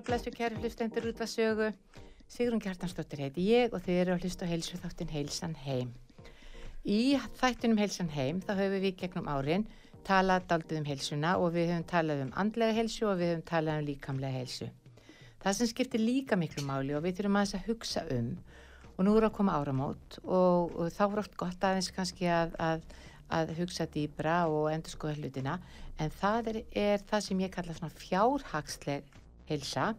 Komið þið sæl og blessu kæru hlustendur út að sögu. Sigrun Kjartansdóttir heiti ég og þið eru að hlusta heilsu þáttin Heilsan Heim. Í þættunum Heilsan Heim þá höfum við gegnum árin talað daldið um heilsuna og við höfum talað um andlega heilsu og við höfum talað um líkamlega heilsu. Það sem skiptir líka miklu máli og við þurfum aðeins að hugsa um og nú eru að koma áramót og, og þá er oft gott aðeins kannski að, að, að hugsa dýbra og endur skoða hlutina en það er, er það sem ég kalla svona fjárhagsleg heilsa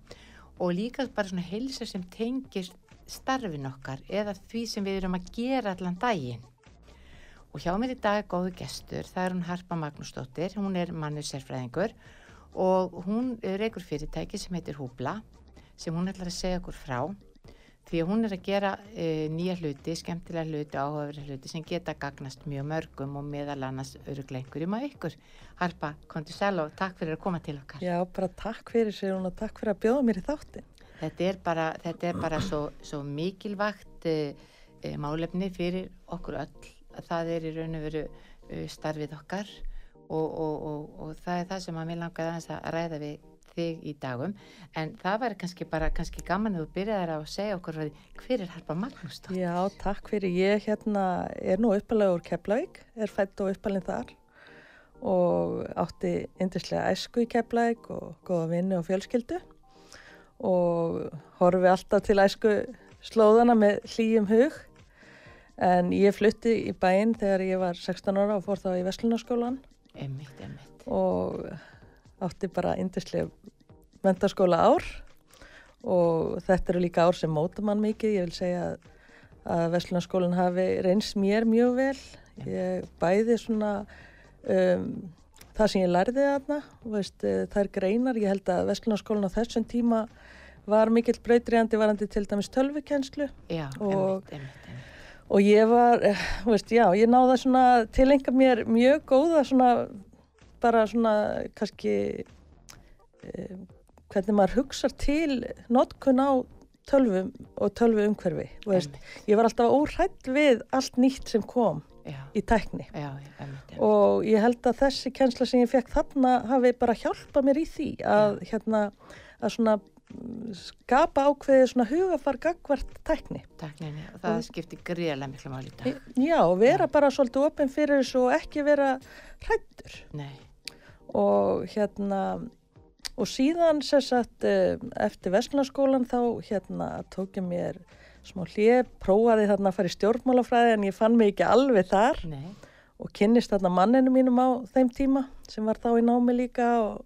og líka bara svona heilsa sem tengir starfin okkar eða því sem við erum að gera allan daginn. Og hjá mér í dag er góðu gestur, það er hún Harpa Magnúsdóttir, hún er mannu sérfræðingur og hún reykur fyrirtæki sem heitir Húbla sem hún ætlar að segja okkur frá því hún er að gera e, nýja hluti, skemmtilega hluti, áhugaverið hluti sem geta gagnast mjög mörgum og meðal annars örugleikur um að ykkur. Harpa, konti sæl og takk fyrir að koma til okkar. Já, bara takk fyrir sér og takk fyrir að bjóða mér í þáttin. Þetta er bara, þetta er bara svo, svo mikilvægt e, e, málefni fyrir okkur öll að það er í raun og veru starfið okkar og, og, og, og það er það sem að mér aðeins að ræða við þig í dagum en það væri kannski bara kannski gaman að þú byrjaðir að segja okkur hver er Harpa Magnúsdóttir? Já, takk fyrir. Ég hérna er nú uppalega úr Keflavík, er fætt og uppalinn þar og átti yndislega æsku í Keflavík og góða vinni og fjölskyldu og horfi alltaf til æsku slóðana með hlýjum hug en ég flutti í bæinn þegar ég var 16 ára og fór þá í Veslunaskólan Emmitt, emmitt. og átti bara yndislega mentaskóla ár og þetta eru líka ár sem móta mann mikið. Ég vil segja að, að Veslunaskólan hafi reyns mér mjög vel. Ég bæði svona um, það sem ég lærði þarna, veist, eh, þær greinar. Ég held að Veslunaskólan á þessum tíma var mikill breytriðandi varandi til dæmis tölvukenslu Já, Og- emmitt, emmitt, emmitt. og ég var, eh, veist, já, ég náða svona tilenga mér mjög góða svona, bara svona kannski eh, hvernig maður hugsar til notkun á tölvum og tölvu umhverfi, veist, Einmitt. ég var alltaf óhrætt við allt nýtt sem kom Já, í tækni já, já, emmitt, emmitt. og ég held að þessi kensla sem ég fekk þarna hafi bara hjálpað mér í því að hérna að svona skapa ákveðið svona hugafar gagvart tækni. Takninni og það Og- skiptir gríðarlega miklu máli í dag. Já, vera bara svolítið opinn fyrir þessu og ekki vera hrættur Nei, og hérna og síðan sér sagt eh, eftir Vestlunarskólan þá hérna tók ég mér smá hlið, prófaði þarna að fara í stjórnmálafræði en ég fann mig ekki alveg þar. Nei, og kynnist þarna manninu mínum á þeim tíma sem var þá í námi líka og,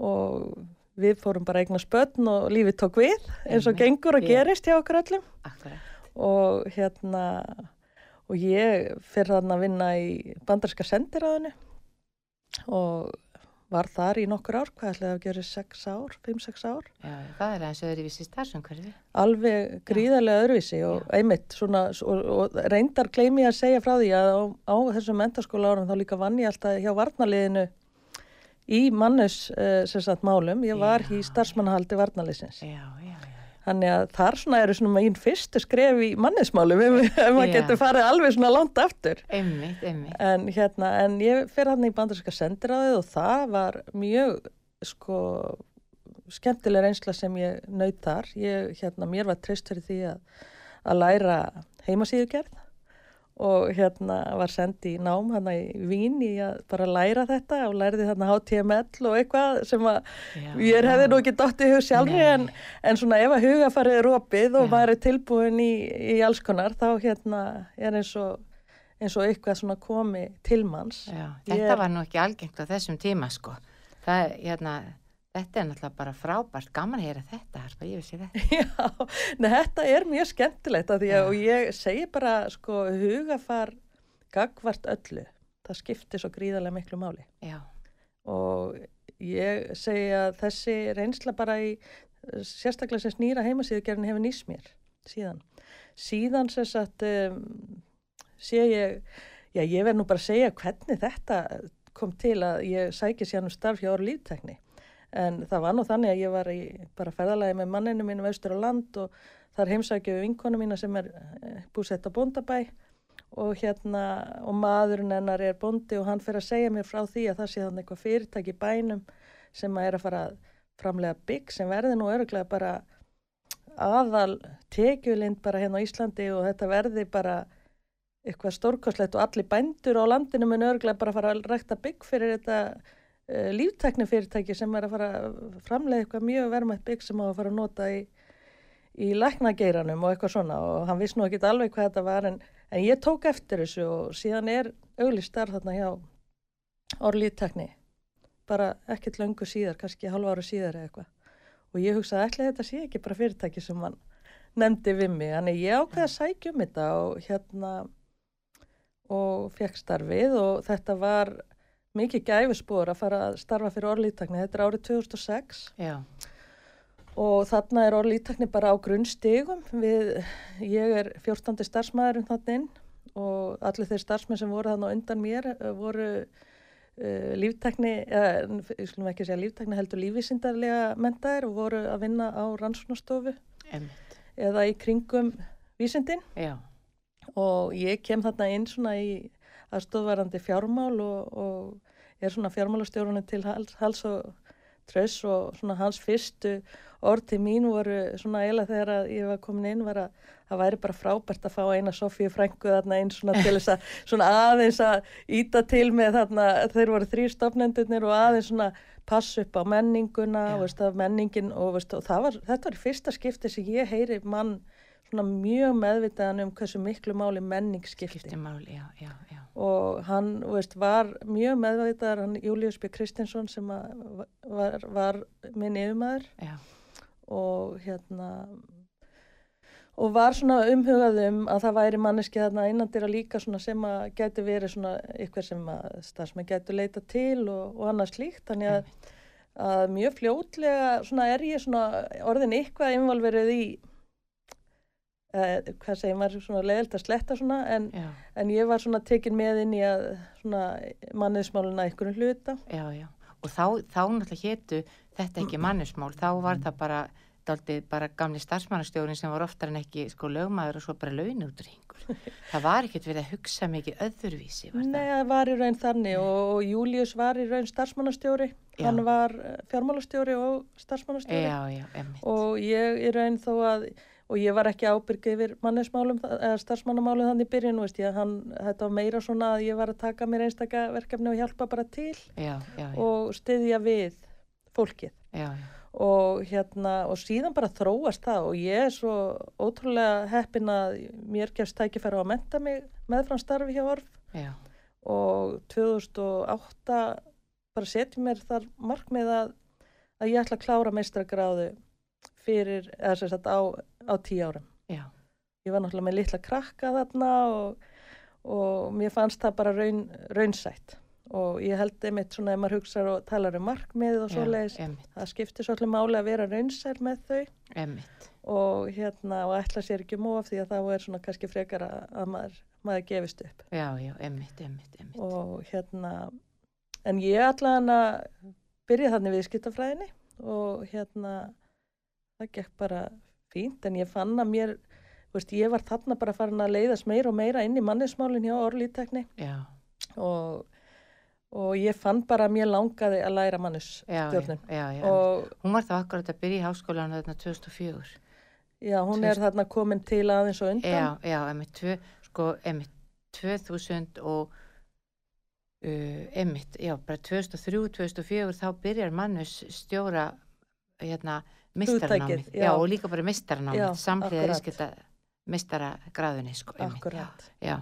og við fórum bara að eigna spötn og lífið tók við eins og gengur já. gerist hjá okkur öllum. Akkurat. og hérna og ég fyrir þarna að vinna í bandarska sendiráðinu og var þar í nokkur ár, hvað ætlaði að gera 6 ár, 5-6 ár Já, það er aðeins öðruvísi starfsumhverfi. alveg gríðarlega öðruvísi og einmitt svona og, og reyndar gleymi ég að segja frá því að á, á þessum mentaskóla árum þá líka vann ég alltaf hjá varnaliðinu í mannes uh, sem sagt málum, ég var Já. í starfsmannahaldi varnaliðsins Já, já, já. Þannig að þar svona eru svona megin fyrstu skref í mannesmálum ef, maður getur farið alveg svona langt aftur. Einmitt, einmitt. En hérna, en ég fer hann í bandarska sendiráðið og það var mjög sko skemmtileg reynsla sem ég naut þar. Ég, hérna, mér var treyst fyrir því að, að læra heimasíðugerð og hérna var sendi í nám hérna í Vín í að bara læra þetta og lærði þarna HTML og eitthvað sem að Já, Ég hefði nú ekki dótt í hug sjálfri en, en svona ef að hugafarið er opið og Já. maður er tilbúin í, í alls konar þá hérna er eins og, eins og eitthvað svona komi til manns. Já, þetta er- var nú ekki algengt á þessum tíma sko. Það, hérna, þetta er náttúrulega bara frábært, gaman að heyra þetta, harpa, ég vissi þetta. Já, nei, þetta er mjög skemmtilegt að og ég segi bara sko hugafar gagvart öllu. það skiptir svo gríðarlega miklu máli já, og ég segi að þessi reynsla bara í sérstaklega sem snýra heimasíðugerðin hefur nýst mér síðan. Síðan sem sagt um, sé ég, já ég verð nú bara að segja hvernig þetta kom til að ég sæki sér um starf hjá orð líftekni en það var nú þannig að ég var í bara ferðalagi með manninu mínum austur á land og þar heimsækju vinkonu mína sem er eh, búsett á bóndabæ. Og hérna og maðurinn hennar er bóndi og hann fyrir að segja mér frá því að það sé þannig eitthvað fyrirtæki bænum sem að er að fara framlega bygg sem verði nú öruglega bara aðal tekjulind bara hérna á Íslandi og þetta verði bara eitthvað stórkoslegt og allir bændur á landinu mun öruglega bara fara að rækta bygg fyrir þetta uh, líftekni fyrirtæki sem er að fara að framlega eitthvað mjög vermætt bygg sem á að fara að nota í, í læknageiranum og eitthvað svona og hann viss nú ekki alveg hvað þetta var en, en ég tók eftir þessu og síðan er auglist starf þarna hjá orðlíftekni bara ekkert löngu síðar, kannski halva ára síðar eitthvað. Og ég hugsaði ætla þetta sé ekki bara fyrirtæki sem hann nefndi við mig. Þannig ég ákveði að sækja um þetta og hérna og fekk starfið og þetta var mikið gæfispor að fara að starfa fyrir orðlítakni. Þetta er árið 2006 já, og þarna er orðlítakni bara á grunnstigum. Við, ég er 14. starfsmæðurinn þannig inn og allir þeir starfsmenn sem voru þannig undan mér eh, voru uh, líftekni, eða ég skulum ekki segja líftekni heldur lífísindarlega mentaðir og voru að vinna á rannsóknastofu emmitt, eða í kringum vísindin já, og ég kem þarna inn svona í aðstofvarandi fjármál og, og er svona fjármálastjórunni til hals, hals og tröss og svona hans fyrstu orð til mín voru svona eiginlega þegar ég var komin inn var að það væri bara frábært að fá eina Sofíu frængu þarna inn svona til þess að svona aðeins að íta til með þarna þeir voru þrýr stofnendurnir og aðeins svona passa upp á menninguna og veist, menningin og, veist, og var, þetta var í fyrsta skipti sem ég heyri mann svona mjög meðvitaðan um hversu miklu máli menning skipti máli, já, já, já, og hann veist, var mjög meðvitaðar hann Július B. Kristinsson sem að var, var minn yfirmaður. Já, og hérna og var svona umhugað um að það væri manneski þarna innandir að líka svona sem að geti verið svona ykkur sem að starfsmenn getur leita til og, og annað slíkt. Þannig að, að mjög fljótlega svona er ég svona orðin eitthvað involverið í eh, hvað segir maður svona leiðilt að sletta svona en En ég var svona tekin með inn í að svona manniðsmáluna einhverjum hluta. já, já. Og þá, þá náttúrulega hétu þetta ekki mannismál, þá var það bara, daldið bara gamli starfsmannastjórin sem var oftar en ekki sko lögmaður og svo bara launútringur. það var ekkert verið að hugsa mikið öðruvísi, Nei, það var í raun þannig og, og Július var í raun starfsmannastjóri. Já. Hann var eh, fjármálastjóri og starfsmannastjóri. Já, já. Og ég í raun þó að, og ég var ekki ábyrg yfir manniðsmálum, eða starfsmannamálum þannig í byrjun, veist ég, hann, þetta var meira svona að ég var að taka mér einstaka verkefni og hjálpa bara til Já, já, já, og styðja við fólkið. og hérna og síðan bara þróast það og ég er svo ótrúlega heppin að mér gefst tækifæri á að menta mig meðfram starfi hjá Orf og 2008 bara setjum mér þar markmið að, að ég ætla að klára meistragráðu fyrir, eða sem sagt á, á tíu árum. já, Ég var náttúrulega með litla krakka þarna og, og mér fannst það bara raun, raunsætt. Og ég held einmitt svona ef maður hugsa og talar um markmið og já, svoleiðis emmitt, það skiptir svolítið máli að vera raunsær með þau. Emmitt, og hérna og ætla sér ekki móf því að þá er svona kannski frekar að, að maður, maður gefist upp. Já, já, emmitt, emmitt, emmitt, og hérna en ég hann að byrja þannig viðskiptafræðinni og hérna það gekk bara fínt en ég fann að mér veist, ég var þarna bara farin að leiðast meira og meira inn í mannismálinn hjá orðlítekni og, og ég fann bara að mér langaði að læra og Hún var þá akkurat að byrja í háskólan þarna 2004. já, hún er þarna komin til aðeins og undan. Já, já, emitt, tvö, sko, emitt, 2000 og, uh, emitt, já, bara 2003-2004 þá byrjar mannus stjóra, hérna, mistaranámið. Hugtakið, já. Já, og líka bara mistaranámið, Já, samhliða akkurat. viðskipta mistaragráðinni, sko, akkurat, Já, já,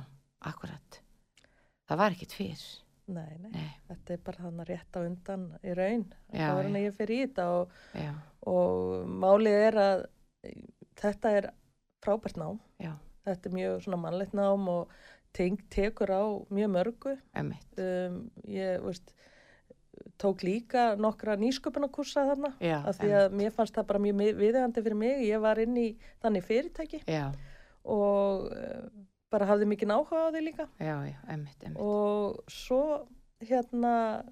akkurat. Það var ekkit fyrr, nei, nei. Nei, þetta er bara hann rétt á undan í raun. Þá er hann ég fyrir í þetta og, og málið er að þetta er frábært nám. Já, þetta er mjög svona mannlegt nám og teng, tekur á mjög mörgu. Um, ég, veist, tók líka nokkra nýsköpunarkursa þarna. Já, Af því að mér fannst það bara mjög viðeigandi fyrir mig. Ég var inn í þannig fyrirtæki Já, og uh, bara hafði mikið áhuga á því líka. já, einmitt, einmitt. Og svo hérna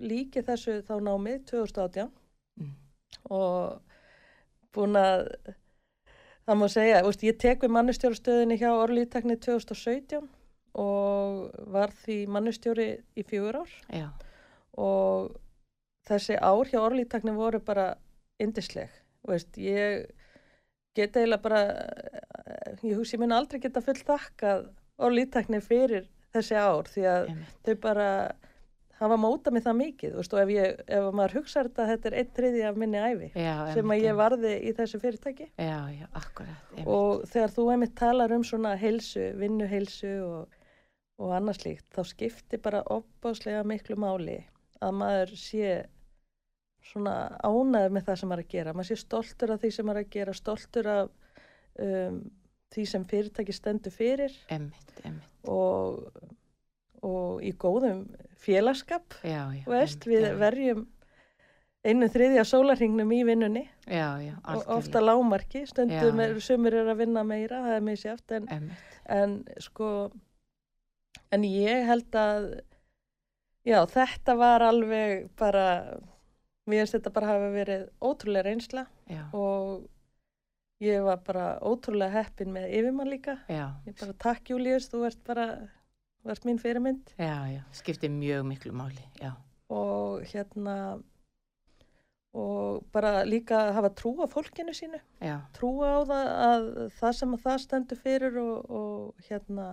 líki þessu þá námið 2018 Mm. og búin að það má segja, veist, ég tek við mannustjórastöðinni hjá Orlítakni 2017 og var því mannustjóri í fjögur ár Já, og þessi ár hjá Orlítakni voru bara indisleg, veist, ég get eiginlega bara ég hugsi, ég mun aldrei geta full þakkað Orlítakni fyrir þessi ár því að einmitt. þau bara hafa mótað mig það mikið veist, og ef, ég, ef maður hugsa þetta þetta er einn triði af minni æfi Já, sem að einmitt, ég varði í þessu fyrirtæki. Já, já, akkurat, og þegar þú einmitt talar um svona heilsu, vinnuheilsu og, og annað slíkt þá skiptir bara opbáslega miklu máli að maður sé svona ánæður með það sem maður er að gera. Maður sé stoltur af því sem maður er að gera stoltur af um, því sem fyrirtæki stendur fyrir. Einmitt, einmitt. og, og í góðum félagskap Já, já. veist, einmitt, við verjum einu þriðja sólarhingnum í vinnunni. Já, já, ofta lámarki, stundum Já, sumir er að vinna meira, það er misjátt en, Einmitt, en sko en ég held að já, þetta var alveg bara mér finnst þetta bara hafa verið ótrúlega reynsla já, og ég var bara ótrúlega heppin með yfirmann líka. Já, ég bara takk Július, þú ert bara þú ert mín fyrirmynd. Já, já, skiptir mjög miklu máli, já, og hérna og bara líka hafa trú á fólkinu sínu. Já, trúa á það að það sem að það stendur fyrir og, og hérna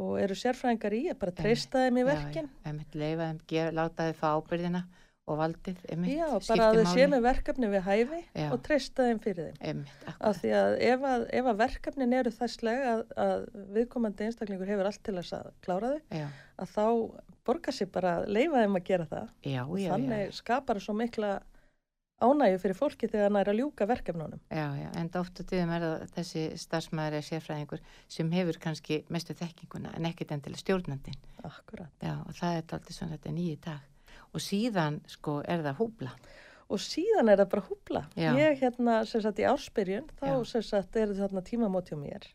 og eru sérfræðingar í að bara treysta þeim í verkin. Já, já, einmitt. Leifa þeim, láta þeim fá ábyrðina og valdið, einmitt, já, bara að þau sé með verkefni við hæfi Já. og treysta þeim fyrir þeim. Einmitt, af því að ef að, ef að verkefnin eru þesslega að, að viðkomandi einstaklingur hefur allt til að klára þau já, að þá borgar sér bara leifa þeim að gera það. Já, þannig skapar það svo mikla ánægju fyrir fólki þegar hann er að ljúka verkefnunum. Já, já, en oft og tíðum er það þessi starfsmæður er sérfræðingur sem hefur kannski mestu þekkinguna en ekkit endilega stjórnandinn, akkurat. Já, og það er alltaf svona þetta nýji dag. Og síðan, sko, er það húbla, og síðan er það bara húbla. Ég hérna sem sagt í ársbyrjun þá Já. sem sagt er þarna tímamót hjá mér.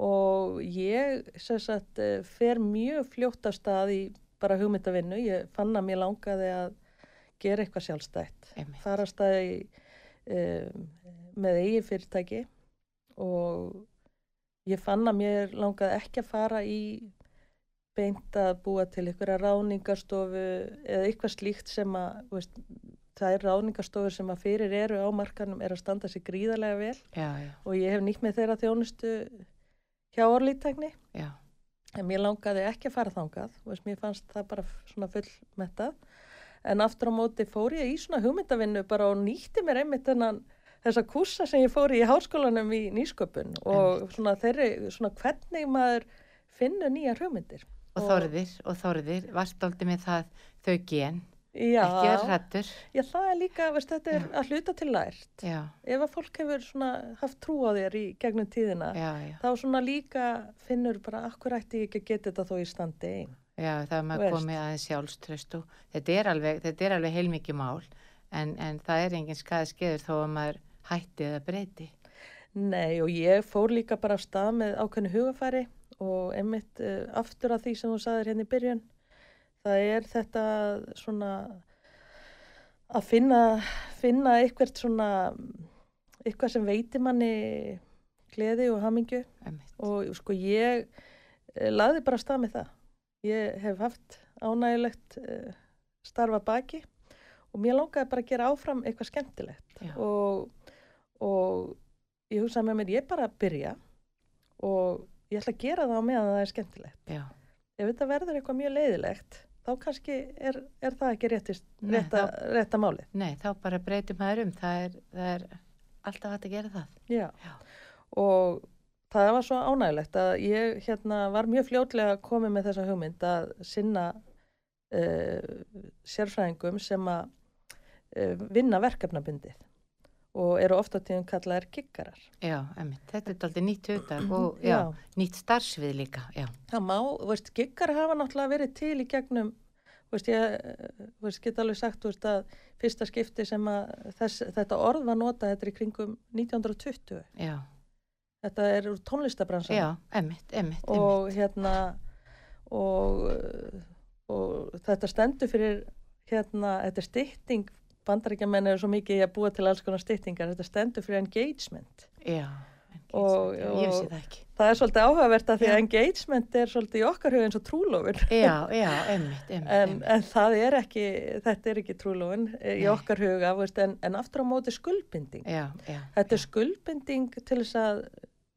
Og ég sem sagt eh, fer mjög fljótt af stað í bara hugmyndavinnu. Ég fann að mér langaði að gera eitthvað sjálfstætt. Einmitt, fara í, um, með eigi fyrirtæki og ég fann að mér langaði ekki að fara í beint að búa til einhverja ráningarstofu eða eitthvað slíkt sem að veist, það er ráningarstofur sem að fyrir eru á markanum er að standa sig gríðarlega vel. Já, já, og ég hef nýtt með þeirra þjónustu hjá orlítækni já, en mér langaði ekki að fara þangað. Veist, mér fannst það bara svona full mettað en aftur á móti fór ég í svona hugmyndavinnu bara og nýtti mér einmitt þennan þessa kursa sem ég fór í háskólanum í nýsköpun og svona þeirri, svona hvernig maður finnur nýjar hugmyndir. Og Og- þorðir, og þorðir, varst aldrei með það þau gen, Já, ekki að hrættur, já, það er líka, veist, þetta er Já. að hluta til lært. Já, ef að fólk hefur svona haft trú á þér í gegnum tíðina já, já, þá svona líka finnur bara akkur ætti ég ekki að geta þetta þó í standi einn já, það er maður komið aðeins sjálfströst og þetta er alveg, þetta er alveg heilmikið mál, en, en það er engin skaði skeður þó að maður hætti eða breyti. Nei og ég fór líka bara af stað með ákveðnu hugafæri og einmitt uh, aftur að því sem þú sagðir hérna í byrjun það er þetta svona að finna, finna eitthvað svona eitthvað sem veitir manni gleði og Einmitt. og sko ég uh, laði bara af stað með það ég hef haft ánægilegt uh, starfa baki og mér langaði bara að gera áfram eitthvað skemmtilegt og, og ég hugsaði með mér, ég er bara að byrja og ég ætla að gera það á meðan það er skemmtilegt. Já, Ef þetta verður eitthvað mjög leiðilegt, þá kannski er, er það ekki réttist, Nei, rétta, rétta málið. nei, þá bara breytum maður um, það er, það er alltaf hægt að gera það. Já. Já. Og það var svo ánægilegt að ég hérna, var mjög fljótlega komið með þessa hugmynd að sinna uh, sérfræðingum sem að uh, vinna verkefnabundið. og eru ofta tíðum kallaðir giggarar. Já, einmitt. Þetta er aldrei nýtt hugdag og já, Já. nýtt starfsvið líka, já. Það má, veist, giggar hafa náttúrulega verið til í gegnum, veist, ég eh, veist, get alveg sagt, veist, að fyrsta skipti sem að þess, þetta orð var notað, þetta er í kringum 1920. Já, Þetta er úr tónlistabransan. já, einmitt, einmitt, einmitt. og hérna og, og þetta stendur fyrir hérna, þetta er stytting bandaríkjamenn eru svo mikið í að búa til alls konar styttingar, þetta stendur fyrir engagement Já, Og- engagement, já, ég vissi og- það ekki. það er svolítið áhugavert að því að engagement er svolítið í okkar hug eins og trúlofun Já, já, einmitt, einmitt, en, en það er ekki þetta er ekki trúlofun í okkar huga en, en aftur á móti skuldbinding Já, já. þetta er skuldbinding til þess að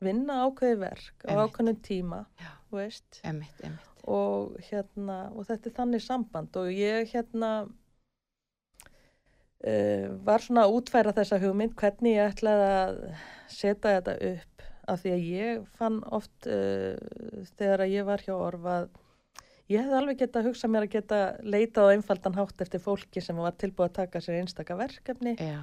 vinna ákveði verk á ákveðnum tíma einmitt, einmitt. og hérna og þetta er þannig samband og ég hérna uh, var svona að útfæra þessa hugmynd hvernig ég ætlaði að setja þetta upp af því að ég fann oft uh, þegar að ég var hjá Orf að ég hefði alveg geta að hugsa mér að geta leitað á einfaldan hátt eftir fólki sem var tilbúið að taka sér einstaka verkefni. Já,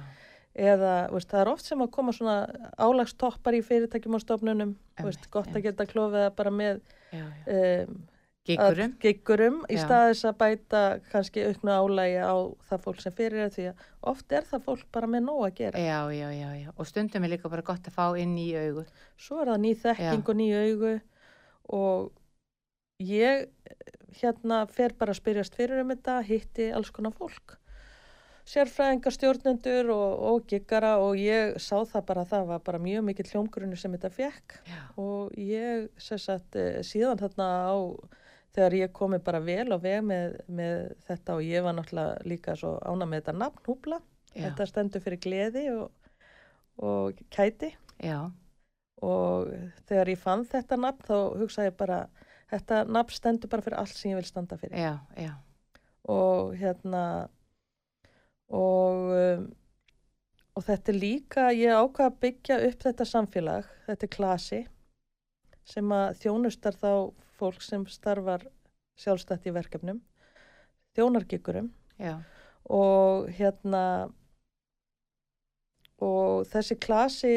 eða veist, það er oft sem að koma svona álagstoppar í fyrirtækjum og stofnunum veist, gott að geta klofið það bara með já, já. um, Gíkurum, giggurum í staðis að bæta kannski auknu álægi á það fólk sem fyrir er því að oft er það fólk bara með nóg að gera. já. Og stundum er líka bara gott að fá inn í augu. Svo er það ný þekking og ný augu og ég hérna fer bara að spyrjast fyrir um þetta, hitti alls konar fólk. Sérfræðingar, stjórnendur og, og giggara og ég sá það bara að það var bara mjög mikill hljómgrunni sem þetta fekk Já, og ég sagt eh, síðan þarna á þegar ég komi bara vel á veg með, með þetta og ég var náttúrulega líka svo ána með þetta nafn húbla. Þetta stendur fyrir gleði og, og kæti. Já, og þegar ég fann þetta nafn þá hugsaði ég bara þetta nafn stendur bara fyrir allt sem ég vil standa fyrir. Já, og hérna og um, og þetta er líka, ég ákvað að byggja upp þetta samfélag, þetta er klasi sem að þjónustar þá fólk sem starfar sjálfstætt í verkefnum þjónargikurum og hérna og þessi klasi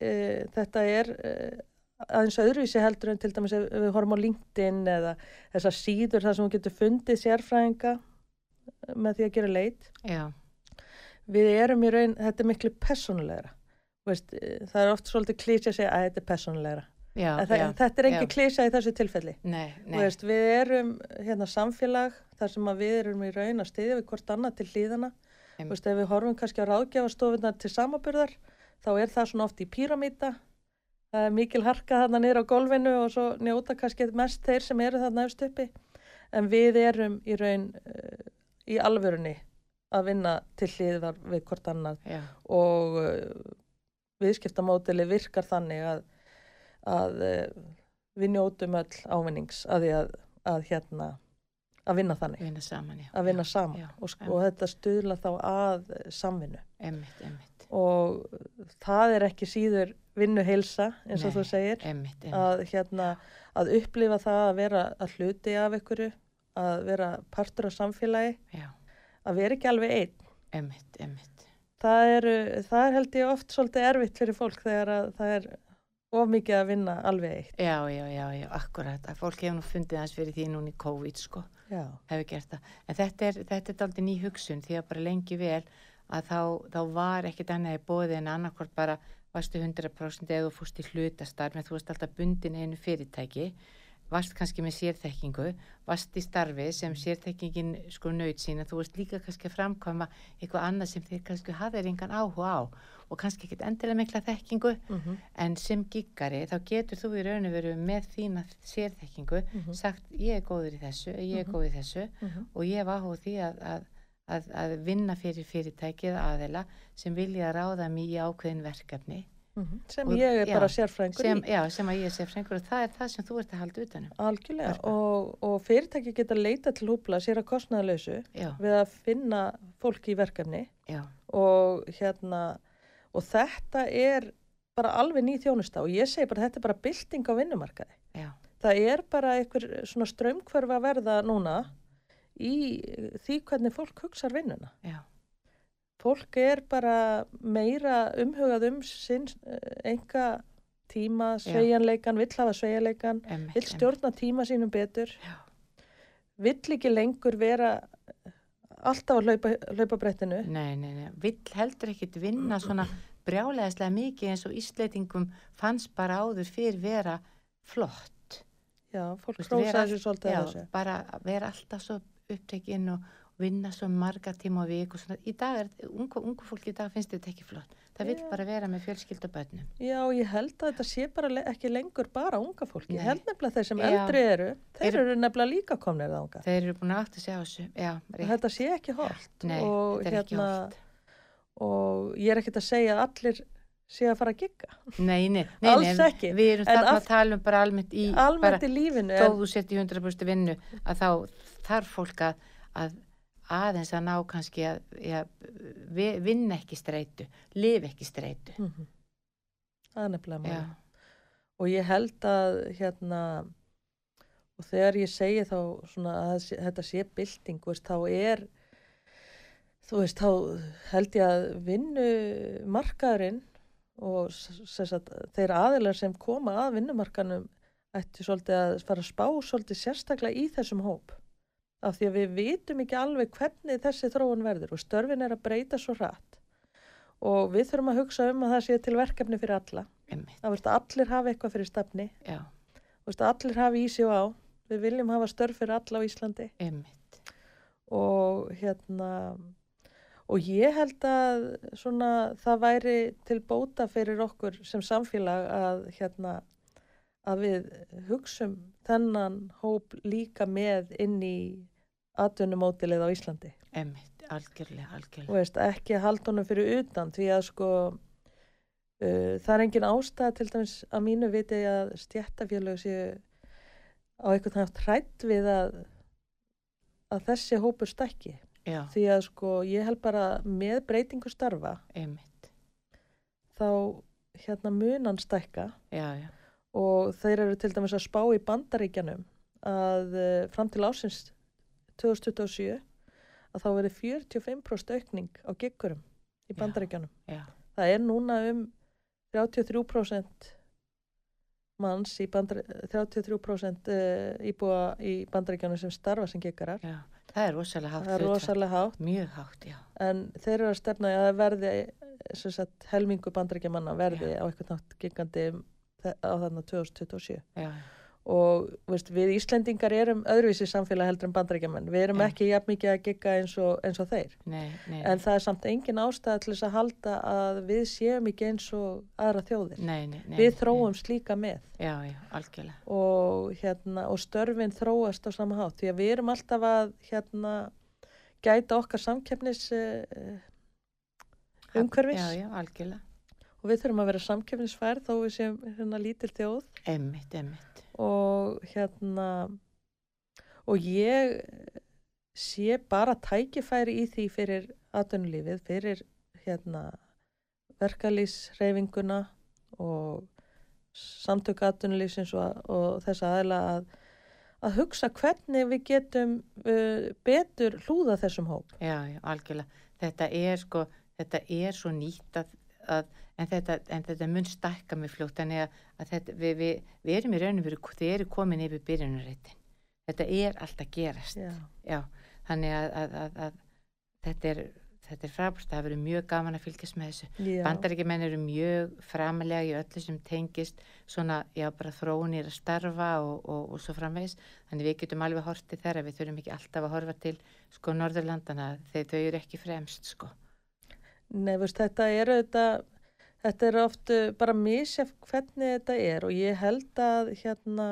e, þetta er e, aðeins öðruvísi heldur en til dæmis við horfum á LinkedIn eða þessar síður þar sem við getum fundið sérfræðinga með því að gera leit. Já, við erum í raun, þetta er miklu personulegra Veist, eh, það er oft svolítið klísja að segja að þetta er personulegra já, það, já. þetta er engin klísja í þessu tilfelli. Nei, nei, Veist, við erum hérna samfélag þar sem við erum í raun að styðja við hvort annað til hlýðana ef við horfum kannski á ráðgjafastofunar til samaburðar þá er það svona oft í píramíta það er mikil harka þarna niður á golfinu og svo njóta kannski mest þeir sem eru þarna efst uppi. En við erum í raun uh, í alvörunni að vinna til hlýðvar við hvort annað. Já, og uh, viðskiptamódeli virkar þannig að, að uh, við njótum öll ávinnings að því að, að hérna að vinna þannig, vinna saman, að vinna já, saman. já, og, sk- já. og þetta stuðla þá að eh, samvinnu. Emmitt, emmitt, og það er ekki síður vinnu heilsa eins og Nei, þú segir emmitt, að, hérna, að upplifa það að vera að hluti af ykkur að vera partur af samfélagi. Já, að vera ekki alveg einn. Emmitt, emmitt, það er, það er held ég oft svolítið erfitt fyrir fólk þegar að það er of mikið að vinna alveg eitt. já, já, já, já, akkurat, að fólk hefur nú fundið hans fyrir því núna í COVID, sko, hefur gert það, en þetta er, þetta er aldrei ný hugsun því að bara lengi vel að þá, þá var ekkit annað í bóði en annarkvort bara varstu 100% eða fúst í hlutastarf en þú varst alltaf bundin einu fyrirtæki varst kannski með sérþekkingu varst í starfi sem sérþekkingin sko nöyt sín að þú varst líka kannski að framkvæma eitthvað annað sem þið kannski hafðir engan áhuga á og kannski ekkit endilega mikla þekkingu mm en sem giggari þá getur þú í raun og veru með þína sérþekkingu Mhm. sagt ég er góður í þessu, ég er Mhm. góður í þessu -hmm. og ég áhuga á því að, að, að, að vinna fyrir fyrirtækið aðeila sem vilja ráða mig í ákveðin verkefni sem Og- ég er já, bara sérfræðingur sem, í. já, sem að ég sé frengur og það er það sem þú ert að halda utanum Algjörlega. Og, og fyrirtæki geta leita til húpla sér að kostnaðalausu já, við að finna fólki í verkefni. Og hérna og þetta er bara alveg ný þjónusta. Og ég segi bara þetta er bara bylting á vinnumarkaði. já, Það er bara einhver svona strömmkvörf að verða núna í því hvernig fólk hugsa vinnuna. já, fólk er bara meira umhugað um sinn enga tíma, Já. sveigjanleikan, vill hafa sveigjanleikan, vill stjórna tíma sínum betur, Já. vill ekki lengur vera alltaf á hlaupa, hlaupabrettinu. Nei, nei, nei, vill heldur ekkit vinna svona brjálegaðslega mikið eins og Ísleitingum fannst bara áður fyrir vera flott. Já, fólk hrósaði sér svolítið Já, að þessu. bara vera alltaf svo upptekinn og vinna svo marga tíma á vik og svona. Í dag er, ungu, ungu fólki í dag finnst þetta ekki flott. Það vill Já. bara vera með fjölskyldabönnum. Já, ég held að þetta sé bara le ekki lengur bara unga fólki. Nei. Ég held nefnilega þeir sem Já. eldri eru, þeir Eru- eru nefnilega líka komnir þánga. Þeir eru búin að átta sig á þessu. Já, rétt. Þetta sé ekki. Nei, og, hérna, og ég er ekkert að segja að allir sé að fara að gigga. Nei, nei, nei, Alls ekki. Við erum En þarna að tala um bara almennt í, Almennt bara, í lífinu þó er, þú sett í 100% vinnu, að þá þarf fólk að aðeins að ná kannski að ja, vi- vinna ekki streitu, lifa ekki streitu. Mhm. það er nefnilega máli. Og ég held að hérna, og þegar ég segi þá svona að þetta sé bylting, þú veist, þá er, þú veist, þá held ég að vinnu markaðurinn og sagt, þeir aðilar sem koma að vinnumarkanum ætti svolítið að fara að spá svolítið sérstaklega í þessum hóp. Af því að við vitum ekki alveg hvernig þessi þróun verður og störfin er að breyta svo hratt. Og við þurfum að hugsa um að það sé til verkefni fyrir alla. einmitt, Það veist að allir hafi eitthvað fyrir stafni. allir hafi í sig og á. Við viljum hafa störf fyrir alla á Íslandi. einmitt, Og hérna, og ég held að svona það væri til bóta fyrir okkur sem samfélag að hérna, að við hugsum þennan hóp líka með inn í atvinnumótilið á Íslandi. einmitt, algjörlega, algjörlega. veist, ekki honum fyrir utan því að sko uh, það er engin ástæða til dæmis að mínu viti að stjættafélög séu á einhvern hægt hrætt við að að þessi hópur stækki. Já, því að sko ég held bara með breytingu starfa einmitt, þá hérna munan stækka. Já, já, og þeir eru til dæmis að spá í bandaríkjanum að uh, fram til ásins 2027 að þá verið 45% aukning á giggurum í Já. bandaríkjanum. já, Það er núna um 33% manns í bandar, 33% uh, íbúa í bandaríkjanum sem starfa sem giggarar. já. Það er rosalega hátt. Það er rosalega hátt Mjög hátt, já. en þeir eru að stefna að verði sem sagt, helmingu bandaríkjamanna verði Já. á eitthvað nátt gigandi á þarna 2027 Já, og veist, við Íslendingar erum öðruvísi samfélag heldur en bandaríkjamenn við erum Já. ekki jafn mikið að gigga eins og, eins og þeir nei, nei, en það er samt engin ástæða til þess að halda að við séum ekki eins og aðra þjóðir nei, nei, nei. við nei. þróumst líka með Já, já, og, hérna, og störfin þróast á sama hátt því að við erum alltaf að hérna, gæta okkar samkeppnis uh, umhverfis Já, já, algjörlega. og við þurfum að vera samkeppnisfær þó við séum hérna lítil þjóð Emmitt, emmitt. Og hérna og ég sé bara tækifæri í því fyrir atvinnulífið, fyrir hérna verkalýsreifinguna og samtök atvinnulífsins og, og þess aðeila að, að hugsa hvernig við getum uh, betur hlúða þessum hóp. Já, já, algjörlega. Þetta er sko, þetta er svo nýtt að, að en, þetta, en þetta mun stækka með fljótt, þannig að, að þetta, við, við, við erum í raunum fyrir, þið eru komin yfir byrjunarreitin. Þetta er alltaf gerast. Já. Já, þannig að, að, að, að þetta er, þetta er frábært, það verður mjög gaman að fylgjast með þessu. Bandaríkjumenn eru mjög framalega í öllu sem tengist svona, já, bara þróunir að starfa og, og, og svo framvegis. Þannig við getum alveg hortið þeirra, við þurfum ekki alltaf að horfa til, sko, Norðurlandana, þegar þau eru ekki fremst, sko. Nei, veist, þetta er auðvitað, þetta er oft uh, bara misjaf hvernig þetta er og ég held að hérna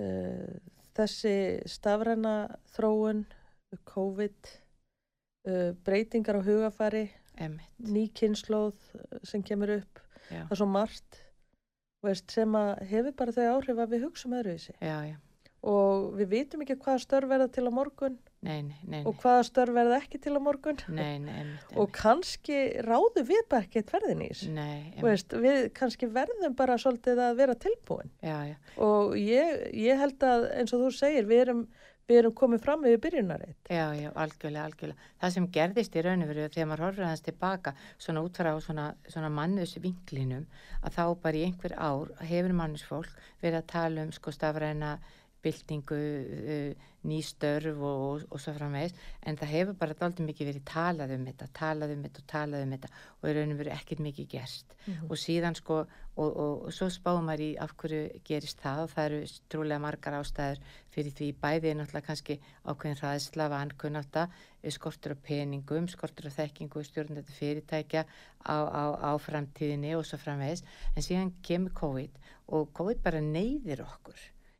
uh, þessi stafræna þróun, COVID, uh, breytingar á hugafari, Emmitt, ný kynnslóð sem kemur upp, já, það er svo margt veist, sem að hefur bara þau áhrif að við hugsaum öðruvísi. Já, já, og við vitum ekki hvaða störf verða til á morgun nei, nei, nei, og hvaða störf verða ekki til á morgun? Nei, nei, emmitt, og kannski ráðu við bara ekki tverðin í þessu. Nei, Þú veist, við kannski verðum bara svolítið að vera tilbúin. Já, já, og ég, ég held að eins og þú segir við erum, við erum komið fram yfir byrjunarreit. Já, já, algjörlega, algjörlega. Það sem gerðist í raun og veru þegar maður horfður aðeins tilbaka svona út frá svona, svona mannus vinklinum að þá bara í einhver ár hefur mannusfólk verið að tala um sko stafræna byltingu, uh, nýstörf og, og, og svo framvegis. En það hefur bara daldið mikið verið talað um þetta, talað um þetta og talað um þetta og í raun og veru ekkert mikið gerst. Mhm. og síðan sko og, og, svo spáum maður í af hverju gerist það og það eru trúlega margar ástæður fyrir því. Bæði er náttúrulega kannski ákveðin hraðisla, vankunnáta, skortur á peningum, skortur á þekkingu, stjórnandi fyrirtækja á, á, á framtíðinni og svo framvegis. En síðan kemur COVID og COVID bara neyðir okkur,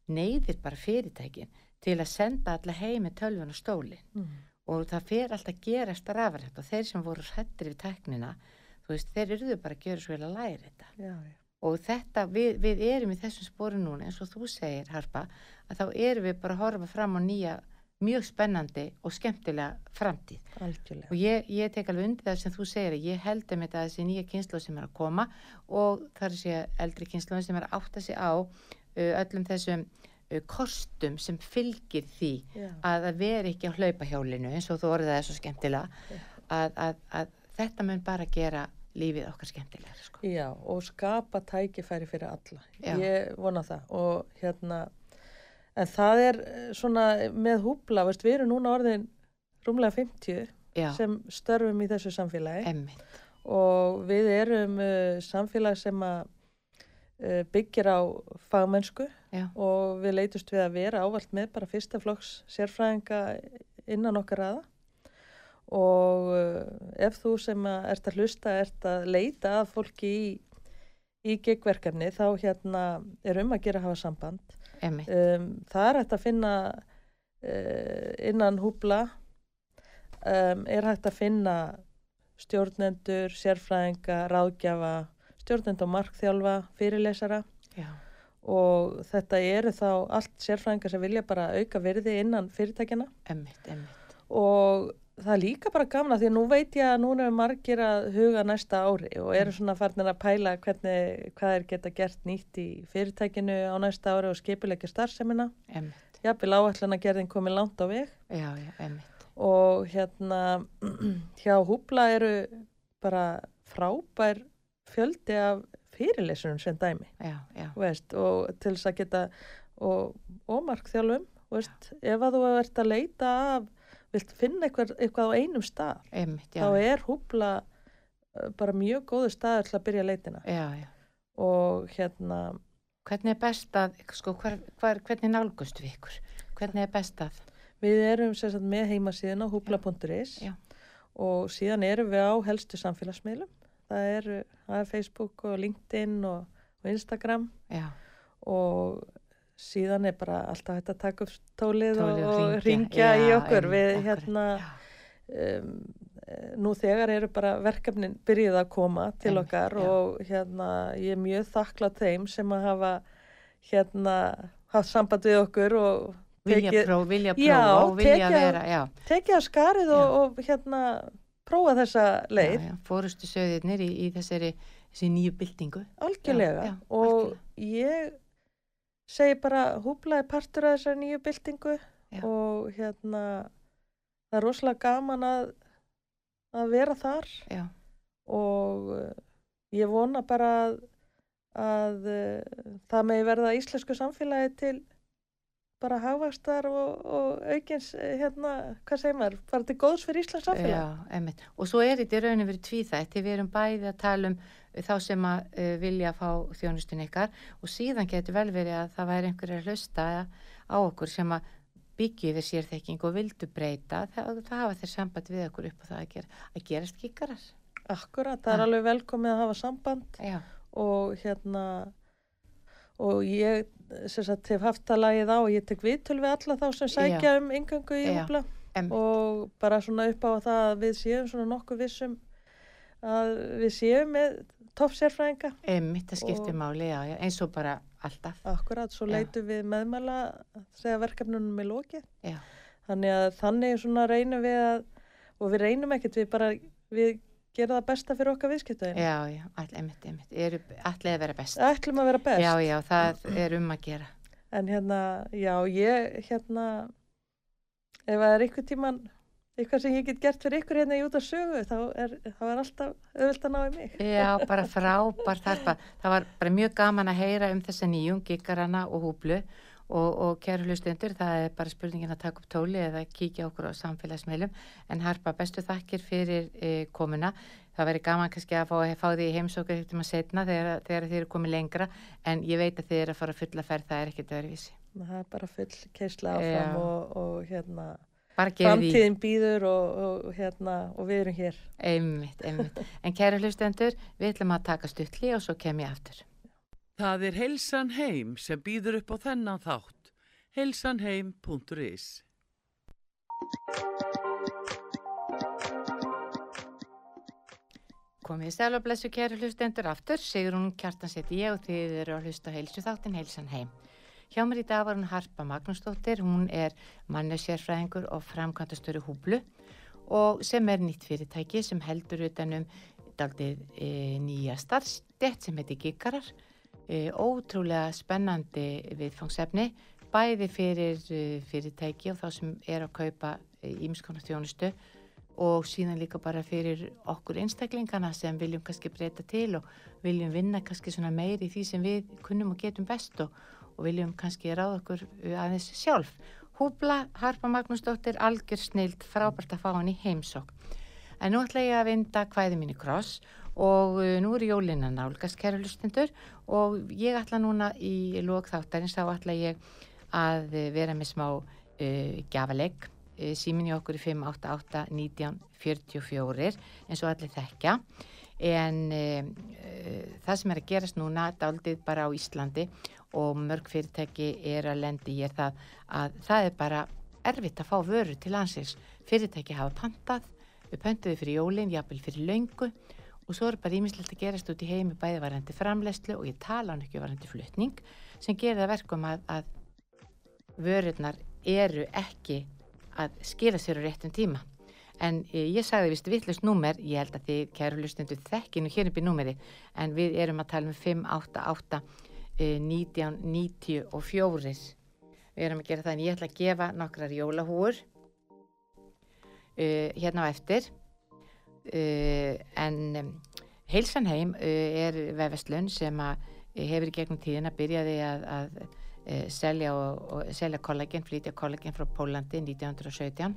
neyðir bara fyrirtækin til að senda alla heim með tölvun og stólin Mm. og það fer alltaf að gerast rafrætt og þeir sem voru hrættir við teknina, þú veist, þeir eruðu bara að gera svo vel að læra þetta Já, já. og þetta, við, við erum í þessum sporu núna eins og þú segir Harpa að þá erum við bara að horfa fram á nýja mjög spennandi og skemmtilega framtíð Algjörlega. og ég, ég tek alveg undir það sem þú segir að ég held um þetta þessi nýja kynslu sem er að koma og það er sé eldri kynslu sem er að átta sig á öllum þessum uh, kostum sem fylgir því Já. að það veri ekki á hlaupahjólinu eins og þú orðið það svo skemmtilega Já. að, að, að þetta mun bara gera lífið okkar skemmtilega sko. Já, og skapa tækifæri fyrir alla. Já. Ég vona það og hérna, en það er eh, svona með húbla, veist, við erum núna orðin rúmlega 50 Já, sem störfum í þessu samfélagi emmitt og við erum uh, samfélag sem að uh, byggir á fagmennsku Já. og við leitust við að vera ávalt með bara fyrsta flokks sérfræðinga innan okkar aða og uh, ef þú sem að ert að hlusta ert að leita að fólki í, í gigverkefni þá hérna er um að gera að hafa samband. Um, það er hægt að finna uh, innan húbla. Um, er hægt að finna stjórnendur, sérfræðinga, ráðgjafa, stjórnendur og markþjálfa, fyrirlesara. Já, og þetta eru þá allt sérfræðingar sem vilja bara auka virði innan fyrirtækjana emmitt, emmitt og það er líka bara gamla því að nú veit ég að núna er margir að huga næsta ári og eru svona farnir að pæla hvernig, hvað er geta gert nýtt í fyrirtækinu á næsta ári og skipilegja starfsemina. Emmitt, jafnvel áætlun að gerðin komið langt á veg. Já, já, og hérna hjá húbla eru bara frábær fjöldi af fyrirlesunum sem dæmi Já, já, veist, og til þess að geta og, og markþjálfum veist, ef að þú ert að leita af vilt finna eitthvað, eitthvað á einum stað emmitt, já. þá er húbla uh, bara mjög góðu staður til að byrja leitina. Já, já. Og hérna Hvernig er best að, sko, hver, hver, hvernig nálgust við ykkur? Hvernig er best að? við erum sagt með heimasíðun á húbla.is og síðan erum við á helstu samfélagsmiðlum það er, það er Facebook og LinkedIn og, og Instagram. Já, og síðan er bara alltaf hægt að taka upp tólið, Tólið og, ringja í okkur. við akkurat, hérna um, eh, nú þegar eru bara verkefnin byrjuð að koma til Einmitt, okkar já. og hérna ég er mjög þakklátt þeim sem að hafa hérna haft samband við okkur og Vilja tekið, vilja prófa og vilja vera, tekið að skarið og, og hérna prófa þessa leið fórustu söðirnir í, í þessari, þessi nýju byltingu. algjörlega Já, já, og algjörlega. ég segi bara húblaði partur af þessari nýju byltingu Já. og hérna það er rosalega gaman að að vera þar Já, og uh, ég vona bara að, að uh, það megi verða íslensku samfélagi til bara hagvakstar og, og aukins eh, hérna, hvað segir maður, bara til góðs fyrir Íslands samfélag. já, emmitt. Og svo er þetta í rauninu verið tvíþætt, við erum bæði að tala um uh, þá sem að uh, vilja fá þjónustun ykkar og síðan getur vel verið að það væri einhverju að hlusta á okkur sem að byggja yfir sérþekking og vildu breyta, það, það hafa þeir samband við okkur upp á það að, gera, að gerast kikarar. Akkurat, það er alveg velkomið að hafa samband Já, og hérna og ég sagt hef haft það lagið á og ég tek viðtöl við alla þá sem sækja um yngöngu í Já. emmitt. og bara svona upp á það að við séum svona nokkuð vissum að við séum með topp sérfræðinga Einmitt, það skiptir máli, já, já, eins og bara alltaf. akkurat, svo Já. leitum við meðmæla þegar verkefnunum er lokið Já, þannig að þannig svona reynum við að og við reynum ekkert, við bara við gera það besta fyrir okkar viðskiptaðin já, já, all, einmitt, einmitt, eru allir að vera best. ætlum að vera best Já, já, það er um að gera. en hérna, já, ég hérna ef það er ykkur tíman eitthvað sem ég get gert fyrir ykkur hérna í út af sögu þá er, þá er alltaf auðvilt að ná í mig. Já, bara frábær þarpa. Það var bara mjög gaman að heyra um þessa nýjum, giggarana og húblu og, og kæru hlustundur, það er bara spurningin að taka upp tóli eða kíkja okkur á samfélagsmeilum en harpa bestu þakkir fyrir e, komuna. Það veri gaman kannski að fá, fá því heimsókar eftir maður setna þegar, þegar þið eru komið lengra en ég veit að þið eru að fara fulla ferð, það er ekkert öðruvísi. Það er bara full keisla áfram og, og hérna framtíðin býður og, og, hérna, og við erum hér einmitt, einmitt. en kæra hlustendur við ætlum að taka stuttli og svo kem ég aftur Það er Helsan Heim sem býður upp á þennan þátt. helsanheim.is Komið í stælu og blessu kæra hlustendur. Aftur Sigrun Kjartansett ég og þið eru að hlusta heilsu þáttin Helsan Heim. Hjá mér í dag var hún Harpa Magnúsdóttir, hún er mannusjárfræðingur og framkvæmtastöru húblu og sem er nýtt fyrirtæki sem heldur utanum daldið e, nýja starfstett sem heitir Giggarar. E, ótrúlega spennandi viðfangsefni, bæði fyrir e, fyrirtæki og þá sem er að kaupa ímskonar þjónustu og síðan líka bara fyrir okkur einstaklingana sem viljum kannski breyta til og viljum vinna kannski svona meiri í því sem við kunnum og getum best og og viljum kannski ráða okkur aðeins sjálf. Húbla, Harpa Magnúsdóttir, algjör snild, frábært að fá hann í heimsokk. En nú ætla ég að vinda hvæði mín í kross og uh, nú er jólinn að nálgast kæra hlustundur og ég ætla núna í lókþáttarins þá ætla ég að vera með smá uh, gafaleg uh, símin í okkur í 588 1944 eins og allir þekkja en uh, uh, það sem er að gerast núna daldið bara á Íslandi og mörg fyrirtæki er að lendi er það að það er bara erfitt að fá vörur til landsins. Fyrirtæki hafa pantað, við pöntuðu fyrir jólinn, jafnvel fyrir laungu og svo er bara ímislegt að gerast út í heimi bæði varandi framlegslu og ég tala hann ekki varandi flutning sem gerir það verkum að, að vörurnar eru ekki að skila sér á réttum tíma. En e, ég sagði vist vittlust númer, ég held að þið kæru hlustundu þekkinu hér upp í númeri en við erum að tala um 588 1994 við erum að gera það en ég ætla að gefa nokkrar jólahúur uh, hérna á eftir uh, en um, Heilsanheim uh, er vefestlun sem að hefur í gegnum tíðin að byrjaði að, að selja, og, og, selja kollagen, flytja kollagen frá Pólandi 1917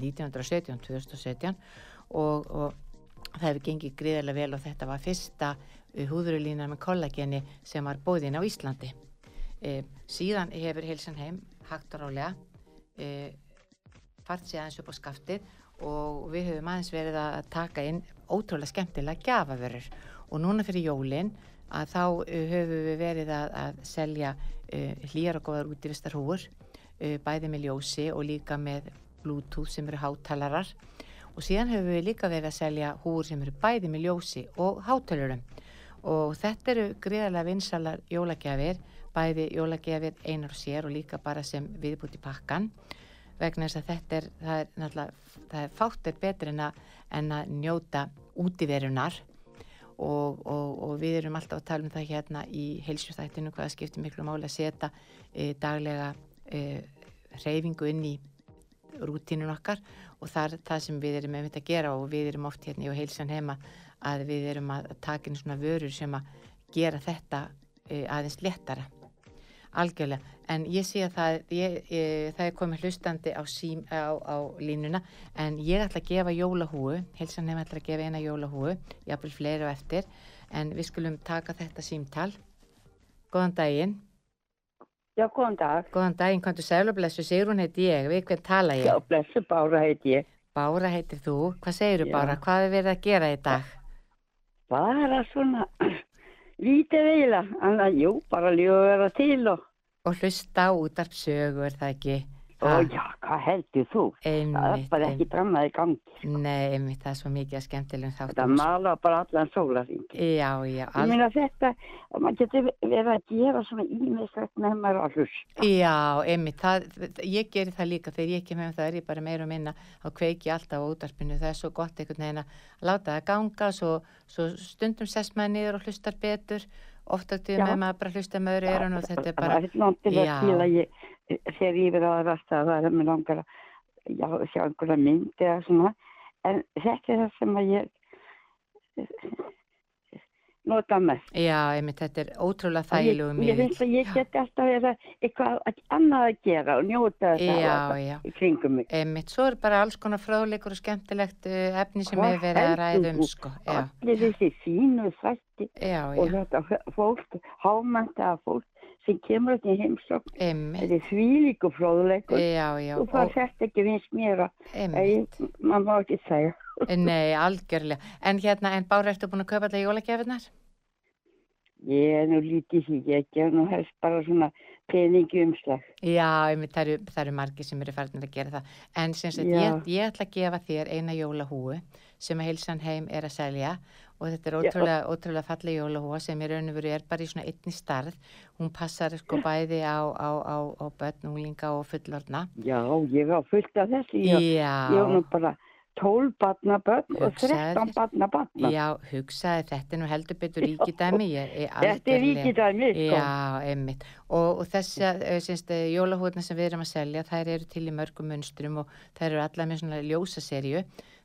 1917, 2017 og, og það hefur gengið gríðarlega vel og þetta var fyrsta húðurulínar með kollageni sem var bóðin á Íslandi. E, síðan hefur Hilsenheim hægt og rálega e, fart sér aðeins upp á skaftið og við höfum aðeins verið að taka inn ótrúlega skemmtilega gafavörur og núna fyrir jólinn að þá höfum við verið að, að selja e, hlýjar og góðar útífistar húur e, bæði með ljósi og líka með bluetooth sem eru háttalarar og síðan höfum við líka verið að selja húur sem eru bæði með ljósi og háttalarum og þetta eru greiðarlega vinsalar jólagjafir, bæði jólagjafir einar og sér og líka bara sem viðbúti pakkan vegna þess að þetta er, það er náttúrulega, það er fáttir betur en að, en að njóta útiverunar. Og, og, og við erum alltaf að tala um það hérna í heilsjústættinu hvaða skiptir miklu máli að setja e, daglega e, reyfingu inn í rútínun okkar. Og það er það sem við erum með mitt að gera og við erum oft hérna í heilsan heima að við erum að taka inn svona vörur sem að gera þetta uh, aðeins léttara algjörlega, en ég sé að það, ég, ég, það er komið hlustandi á, sím, á, á línuna. En ég ætla að gefa jólahúu helsan nefn ætla að gefa eina jólahúu jáfnvel fleiri og eftir. En við skulum taka þetta símtal. Góðan daginn. Já, góðan dag. Góðan daginn, hvað þú seglu blessu, Sigrun heiti ég. Við hvern tala ég? Já, blessu Bára heiti ég. Bára heitir þú, hvað segir þú Bára, hvað er verið að gera í dag? bara svona lítið eiginlega, en jú, bara lífa að vera til og... Og hlusta út af sögu, er það ekki? Ó já, hvað heldur þú? Einmitt, það er bara ekki drammaði gangi. Nei, einmitt, það er svo mikið að skemmtilegum þáttum. Þetta mala bara allan sólarþingi. Já, já. All... Ég meina þetta, maður getur verið að gera svona ímiðsvægt með maður að hlusta. Já, einmitt, það, ég gerir það líka þegar ég ekki með það er ég bara meira og minna að kveiki alltaf á útarpinu. Það er svo gott einhvern veginn að láta það ganga, svo, svo stundum sess maður niður og hlustar betur. Oft áttið með maður bara hlusta með öru erun og þetta er bara... Það ég þegar ég verið að rasta það er með langar að já, sjá einhverja myndi eða svona. En þetta er það sem að ég eh, nota mest. Já, einmitt, þetta er ótrúlega Ég, þægilegu ég miðill. finnst að ég get alltaf verið eitthvað að- annað að gera og njóta þess að Já, hafa já. í kringum mig. Einmitt, svo er bara alls konar fráleikur og skemmtilegt uh, efni sem hefur verið að um, þú? sko. Allir þessi fínu þætti og þetta fólk, hámæntaða fólk sem kemur þetta í heimsókn, þetta er þvílíku já, og það og, þetta ekki finnst mér að, maður má ekki segja. nei, algjörlega. En hérna, en Bára, ertu búin að kaupa alla jólagjafinnar? Ég er nú lítið því, ég gef nú helst bara svona peningi umslag. Já, einmitt, það eru, eru margir sem eru farinir að gera það. En sem sagt, ég, ég ætla að gefa þér eina jólahúu sem að heilsan heim er að selja og þetta er ótrúlega, ótrúlega falleg jólahúa sem í raun og veru er bara í svona einni starð. Hún passar sko bæði á, á, á, á börn, unglinga og fullorna. Já, ég á fullt af þessu, ég, ég á nú bara 12 barna börn og Hugsaðu 13 þér. barna barna. já, hugsaði þetta er nú heldur betur ríkidæmi. Þetta er ríkidæmi, sko. Já, einmitt. Og, og þess að jólahúðna sem við erum að selja, þær eru til í mörgum munstrum og þær eru allar með svona ljósaserju.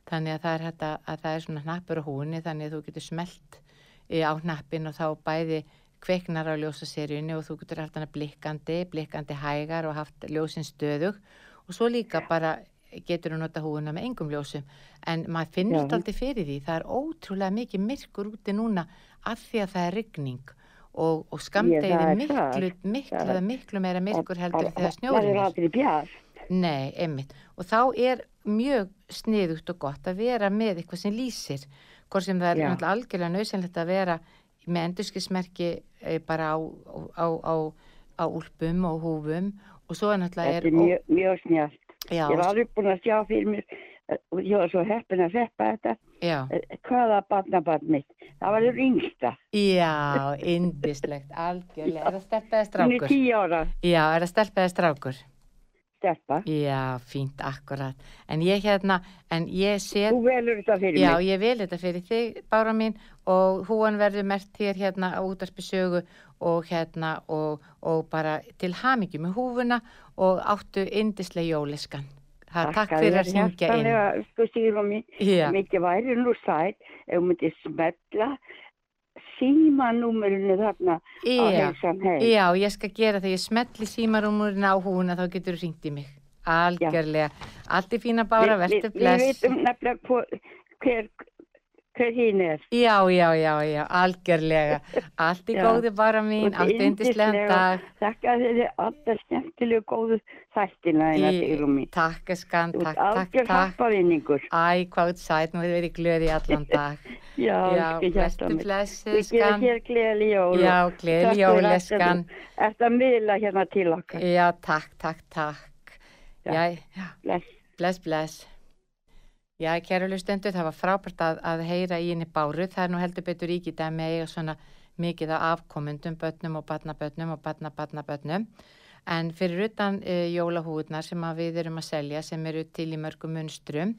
Þannig að það er, hægt að, að það er svona hnappur á húnni, þannig að þú getur smelt eh, á hnappin og þá bæði kveiknar á ljósaserjunni og þú getur haft hana blikkandi, blikkandi hægar og haft ljósin stöðug. Og svo líka bara getur þú nota húuna með engum ljósum. En maður finnur þetta aldrei fyrir því. Það er ótrúlega mikið myrkur úti núna af því að það er rigning. Og, og skamdegið er miklu, miklu, miklu meira myrkur heldur þegar snjórin er. Nei, einmitt. Og þá er mjög sniðugt og gott að vera með eitthvað sem lýsir. Hvort sem það er Já. algjörlega nöðsynlegt að vera með endurskismerki bara á, á, á, á úlpum og húfum og svo er náttúrulega Þetta er mjög, mjög snjátt. já, Ég var alveg búin að sjá fyrir mér eh, og ég var svo heppin að feppa þetta. já, Eh, Hvaða barnabarn mitt? Það var það yngsta. já, indislegt, algjörlega. Er það stelpaði Hún er tíu ára Já, er það stelpaði strákur? Stelpa. Já, fínt, akkurat. En ég hérna, en ég set Þú velur þetta fyrir Já, mig. ég vil þetta fyrir þig, Bára mín, og húan verður mert þér hérna á útarpi sögu og hérna og, og bara til hamingju með húfuna og áttu indislega jóliskan. Það takk fyrir að syngja inn. Hjartanlega, sko Sigrún mín, Já, mikið væri nú sætt ef hún myndi smetla símanúmerinu þarna á já, heilsan heim. já, ég skal gera það, ég smelli símarúmurinn á húna, þá getur þú ringt í mig. Algjörlega. Allt í fína vi- verður Við bless. veitum nefnilega hver, hver, hín er. Já, já, já, já, algjörlega. Allt í Já. góði Bára mín, allt indislega yndisleg dag. og Þakka þér alltaf skemmtilegu góðu þættina Í- Sigrún mín. Takk, eskan, Þú takk, ert takk, algjör takk. happavinningur. Æ, hvað sætt, nú hefur verið glöð í allan dag. Já, Já, mitt. blessuð, Við gerum skan. hér gleðli jól. Já, og gleðileg takk fyrir jól, allt sem eskan. þú Ert að miðla hérna til okkar. Já, takk, takk, takk. Bless. bless, bless. Já, kæru lustendur, það var frábært að, að heyra í henni báru. Það er nú heldur betur ríkið að með eiga svona mikið af afkomundum, börnum og barnabörnum og barnabarnabörnum. En fyrir utan e, jólahúðnar sem við erum að selja, sem eru til í mörgum munstrum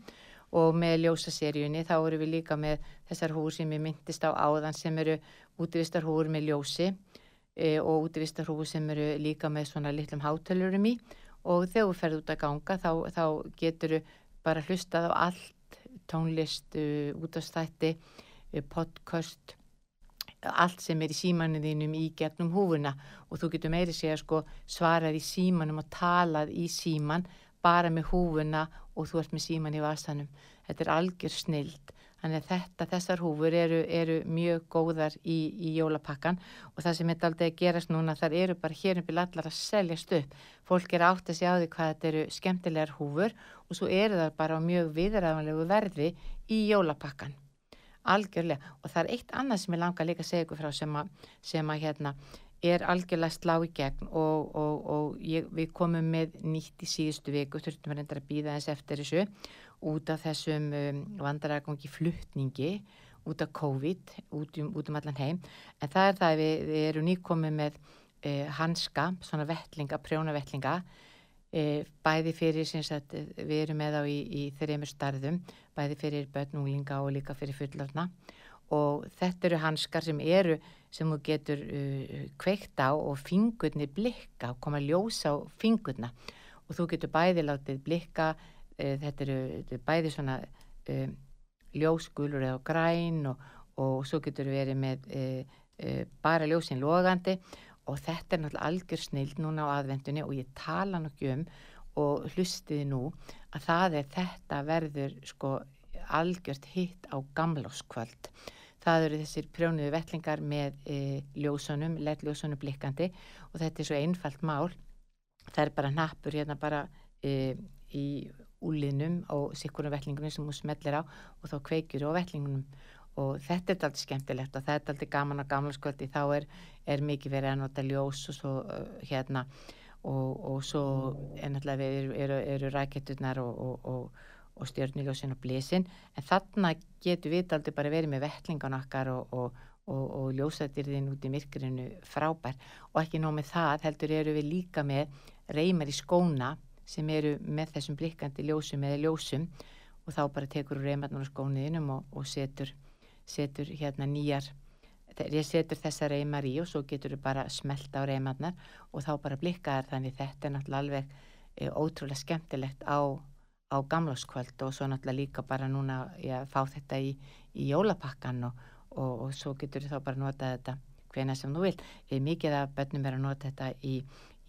og með ljósaseríunni, þá eru við líka með þessar húr sem ég myndist á áðan sem eru útvistarhúr með ljósi e, og útvistarhúr sem eru líka með svona litlum hátölurum í og þegar þú ferð út að ganga þá, þá getur þú bara hlustað á allt, tónlist, útastætti, uh, podcast, allt sem er í símanum þínum í gegnum húfuna og þú getur meiri segja sko svarað í símanum og talað í síman bara með húfuna og þú ert með síman í vasanum. Þetta er algjör snild. Þannig að þetta, þessar húfur eru, eru mjög góðar í, í jólapakkan og það sem er aldrei gerast núna þar eru bara hér um byrja allar að seljast upp. Fólk er átt að segja á því hvað þetta eru skemmtilegar húfur og svo eru það bara á mjög viðræðanlegu verði í jólapakkan. Algjörlega og það er eitt annað sem ég langar líka að segja ykkur frá sem að, sem að hérna er algjörlega slá í gegn og, og, og ég, við komum með nýtt í síðustu viku, þurftum að reynda að býða þess eftir þessu út af þessum um, vandaragangi fluttningi út af COVID, út um, út um allan heim. En það er það að við, við erum nýkomið með uh, hanska, svona vettlinga, prjónavettlinga uh, bæði fyrir, að við erum með á í, í þreymur starðum, bæði fyrir börnunglinga og líka fyrir fullorna og þetta eru hanskar sem eru sem þú getur uh, kveikt á og fingurnir blikka koma ljós á fingurna. Og þú getur bæði látið blikka þetta eru þetta er bæði svona um, ljósgulur eða græn og, og svo getur verið með uh, uh, bara ljósin logandi. Og þetta er náttúrulega algjör snild núna á aðvendunni og ég tala nokkið um og hlustiði nú að það er þetta verður sko algjört hitt á gamláskvöld það eru þessir prjónuðu vettlingar með e, ljósunum, lettljósunum blikkandi og þetta er svo einfalt mál. Það er bara nappur hérna bara e, í úlinum og sikkurum vettlingunum sem hún smellir á og þá kveikjur á vettlingunum. Og þetta er alltaf skemmtilegt og þetta er alltaf gaman á gamláskvöldi þá er, er mikið verið að nota ljós og svo uh, hérna. Og, og svo náttúrulega eru, eru, eru ræketturnar og, og, og stjörniljósin og blísin en þarna getur við aldrei bara verið með vettlingan okkar og ljósættirðin út í myrkurinu frábær. Og ekki nómið það heldur eru við líka með reymar í skóna sem eru með þessum blikkandi ljósum eða ljósum og þá bara tekur reymarnar á skóniðinum og setur setur hérna nýjar ég setur þessa reymar í og svo getur þú bara smelta á reymarnar og þá bara blikkaðar þannig þetta er náttúrulega alveg e, ótrúlega skemmtilegt á, á gamláskvöld og svo náttúrulega líka bara núna að fá þetta í, í jólapakkan og, og, og svo getur þú þá bara nota þetta hvena sem þú vil. E, mikið af börnum er að nota þetta í,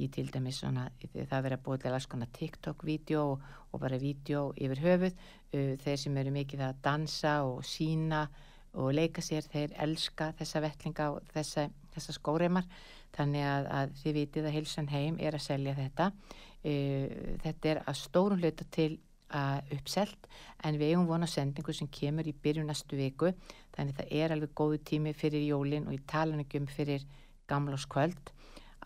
í til dæmis svona, það verður að búið til alls konar TikTok-vídeó og, bara vídeo yfir höfuð, e, þeir sem eru mikið að dansa og sína og leika sér, þeir elska þessa vettlinga og þessa, þessa skóreimar þannig að, að þið vitið að Hilsan Heim er að selja þetta. Uh, þetta er að stórun hluta til að uppselt en við eigum vona sendingu sem kemur í byrju næstu viku. Þannig það er alveg góðu tími fyrir jólin og ég tala ekki um fyrir gamláskvöld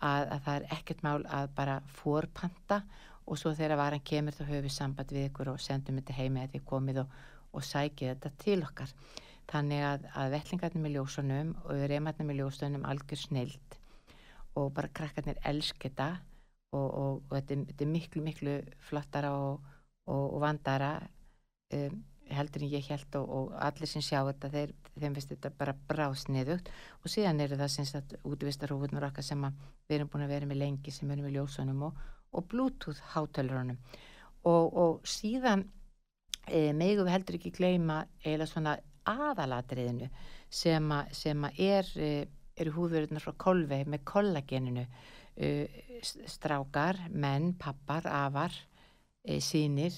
að, að það er ekkert mál að bara fórpanta og svo þegar varan kemur þá höfum við samband við ykkur og sendum þetta heimi að þið komið og, og sækið þetta til okkar. Þannig að, að vellingarnir með ljósunum og reymarnir með ljósunum algjör snild og bara krakkarnir elsk þetta og, og, og þetta, er, þetta er miklu miklu flottara og vandara um, heldur en ég held og allir sem sjá þetta þeir, þeim finnst þetta bara brásniðugt og síðan eru það sem sagt útvistarhúðnur okkar sem við erum búin að vera með lengi sem erum með ljósunum og bluetooth hátölurunum. Og síðan e, megum við heldur ekki gleyma eða svona aðalatriðinu sem að, sem að er, eh, eru húðverðunar frá kolvei með kollageninu. Uh, strákar, menn, pappar, afar, uh, sínir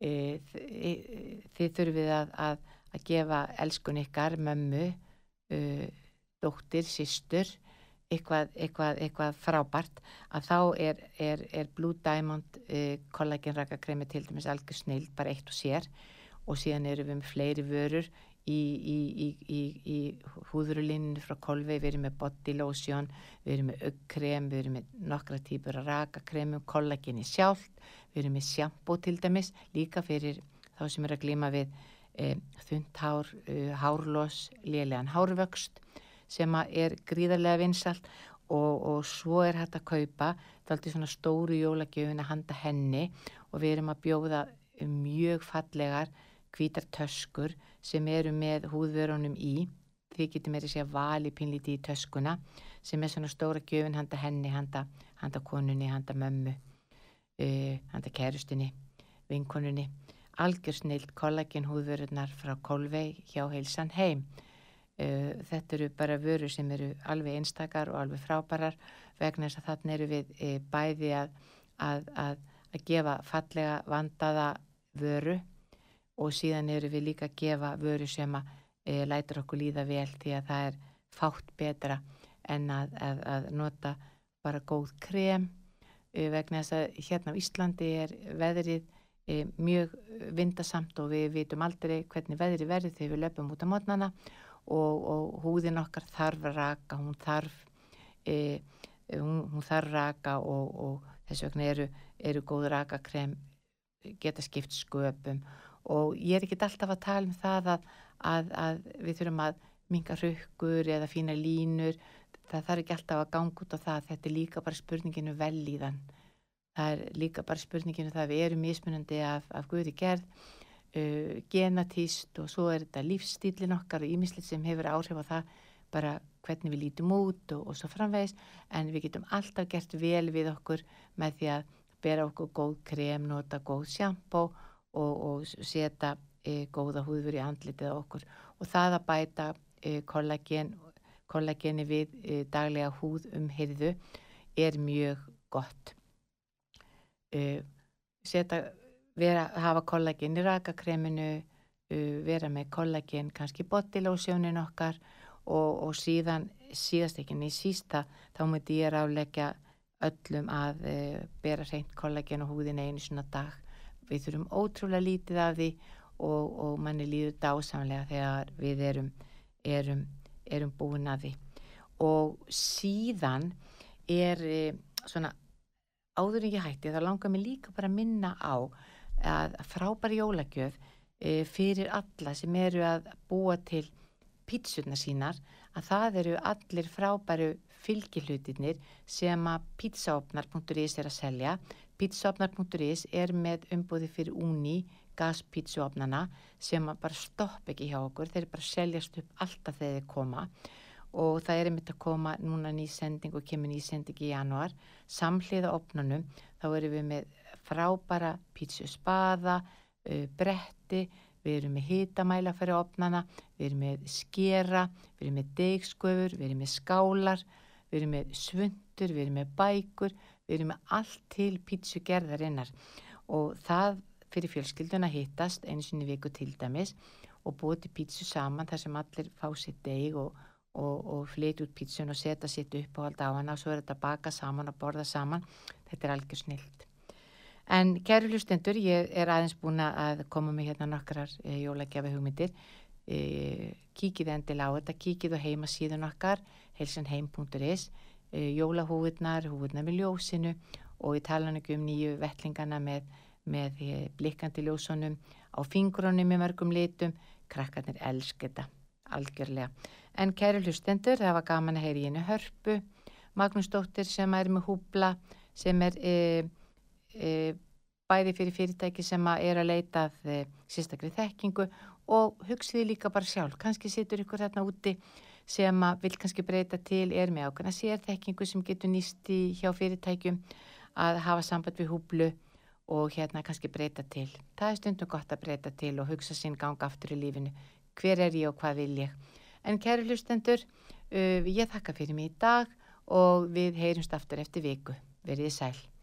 þið þurfið að, að, að gefa elskun ykkar, mömmu dóttir, sístur eitthvað, eitthvað, eitthvað frábært. Að þá er, er, er Blue Diamond kollagenrakakremi til dæmis algjör snild, bara eitt og sér. Og síðan eru við með fleiri vörur í, í, í, í húðurulíninu frá kolvi, við erum með body lotion, við erum með aukkrem, við erum með nokkra típur að raka kremum, kollagenni sjálf, við erum með sjampo til dæmis, líka fyrir þá sem er að glíma við e, þund hár, e, hárlós, lélegan hárvöxt sem er gríðarlega vinsalt og, og svo er hægt að kaupa, það er alltaf svona stóru jólagjöfin að handa henni og við erum að bjóða mjög fallegar hvítar töskur sem eru með húðvörunum í. Því getur sé að vali pinlíti í töskuna sem er svona stóra gjöfin handa henni, handa, handa konunni, handa mömmu uh, handa kærustinni vinkonunni. Algjör snilt kollagen húðvörunar frá Kolvei hjá heilsan heim. Uh, þetta eru bara vörur sem eru alveg einstakar og alveg frábærar vegna þess að þarna eru við uh, bæði að, að, að, að gefa fallega vandaða vöru og síðan eru við líka að gefa vöru sem að e, lætur okkur líða vel því að það er fátt betra en að, að, að nota bara góð krem. E, vegna þess að hérna á Íslandi er veðrið e, mjög vindasamt og við vitum aldrei hvernig veðrið verður þegar við löpum út á mótnana og, og húðin okkar þarf raka, hún þarf e, hún, hún þarf raka og, og þess vegna eru, eru góð rakakrem geta skipt sköpum og ég er ekki alltaf að tala um það að, að, að við þurfum að minga rökkur eða fína línur. Það þarf ekki alltaf að ganga út á það. Þetta er líka bara spurninginu vel í þann það er líka bara spurninginu það að við erum mismunandi af, af guði gerð uh, genatíst og svo er þetta lífstílin okkar og ímislið sem hefur áhrif á það bara hvernig við lítum út og, og svo framvegis. En við getum alltaf gert vel við okkur með því að bera okkur góð krem, nota góð sjampó og, og setja e, góða húður í andlitið á okkur og það að bæta e, kollagen, kollageni við e, daglega húð um hyrðu er mjög gott. Setja, vera, hafa kollagen í rakakreminu, vera með kollagen kannski botilósjónin okkar og, og síðan síðast ekki í sísta þá myndi ég ráleggja öllum að e, bera reynd kollagen og húðin einu svona dag. Við þurfum ótrúlega lítið af því og, og manni líður dásamlega þegar við erum, erum, erum búin að því. Og síðan er e, svona áður en ég hætti þá langar mér líka bara að minna á að frábæri jólagjöf e, fyrir alla sem eru að búa til pítsurna sínar að það eru allir frábæru fylgihlutinir sem að pizzaopnar.is er að selja. Pizzaopnar.is er með umbúði fyrir úni gaspítsuopnana sem bara stopp ekki hjá okkur. Þeir bara seljast upp alltaf þegar þeir koma og það er einmitt að koma núna nýsending og kemur nýsending í januar. Samhliða opnunum þá erum við með frábæra pítsuspaða, bretti, við erum með hitamæla fyrir opnana, við erum með skera, við erum með degskofur, við erum með skálar, við erum með svundur, við erum með bækur, við erum með allt til pítsugerðarinnar og það fyrir fjölskylduna hittast eins og viku til dæmis og búið til pítsu saman þar sem allir fá sitt deg og, og, og flytja út pítsun og setja sitt upp og halda á hana og svo er þetta baka saman og borða saman. Þetta er algjör snilt. En kæru hlustendur, ég er aðeins búin að koma með hérna nokkrar e, jólagjafi hugmyndir. E, kíkið endilega á þetta, kíkið á heima síðan okkar, helsanheim.is, e, jólahúðnar, húðnar með ljósinu og ég tala um nýju vettlingana með, með e, blikkandi ljósunum á fingrunum með mörgum litum. Krakkarnir elsk þetta, algjörlega. En kæru hlustendur, það var gaman að heyri einu hörpu, Magnús Dóttir sem er með húbla, sem er... E, e, bæði fyrir fyrirtæki sem að er að leita að e, sérstakri þekkingu og hugsiði líka bara sjálf. Kanski situr ykkur þarna úti sem að vil kannski breyta til er með ákveðna sérþekkingu sem getur nýst í hjá fyrirtækjum að hafa samband við húblu og hérna kannski breyta til. Það er stundum gott að breyta til og hugsa sinn ganga aftur í lífinu. Hver er ég og hvað vil ég? En kæru hlustendur, uh, ég þakka fyrir mig í dag og við heyrumst aftur eftir viku. Verðið sæl.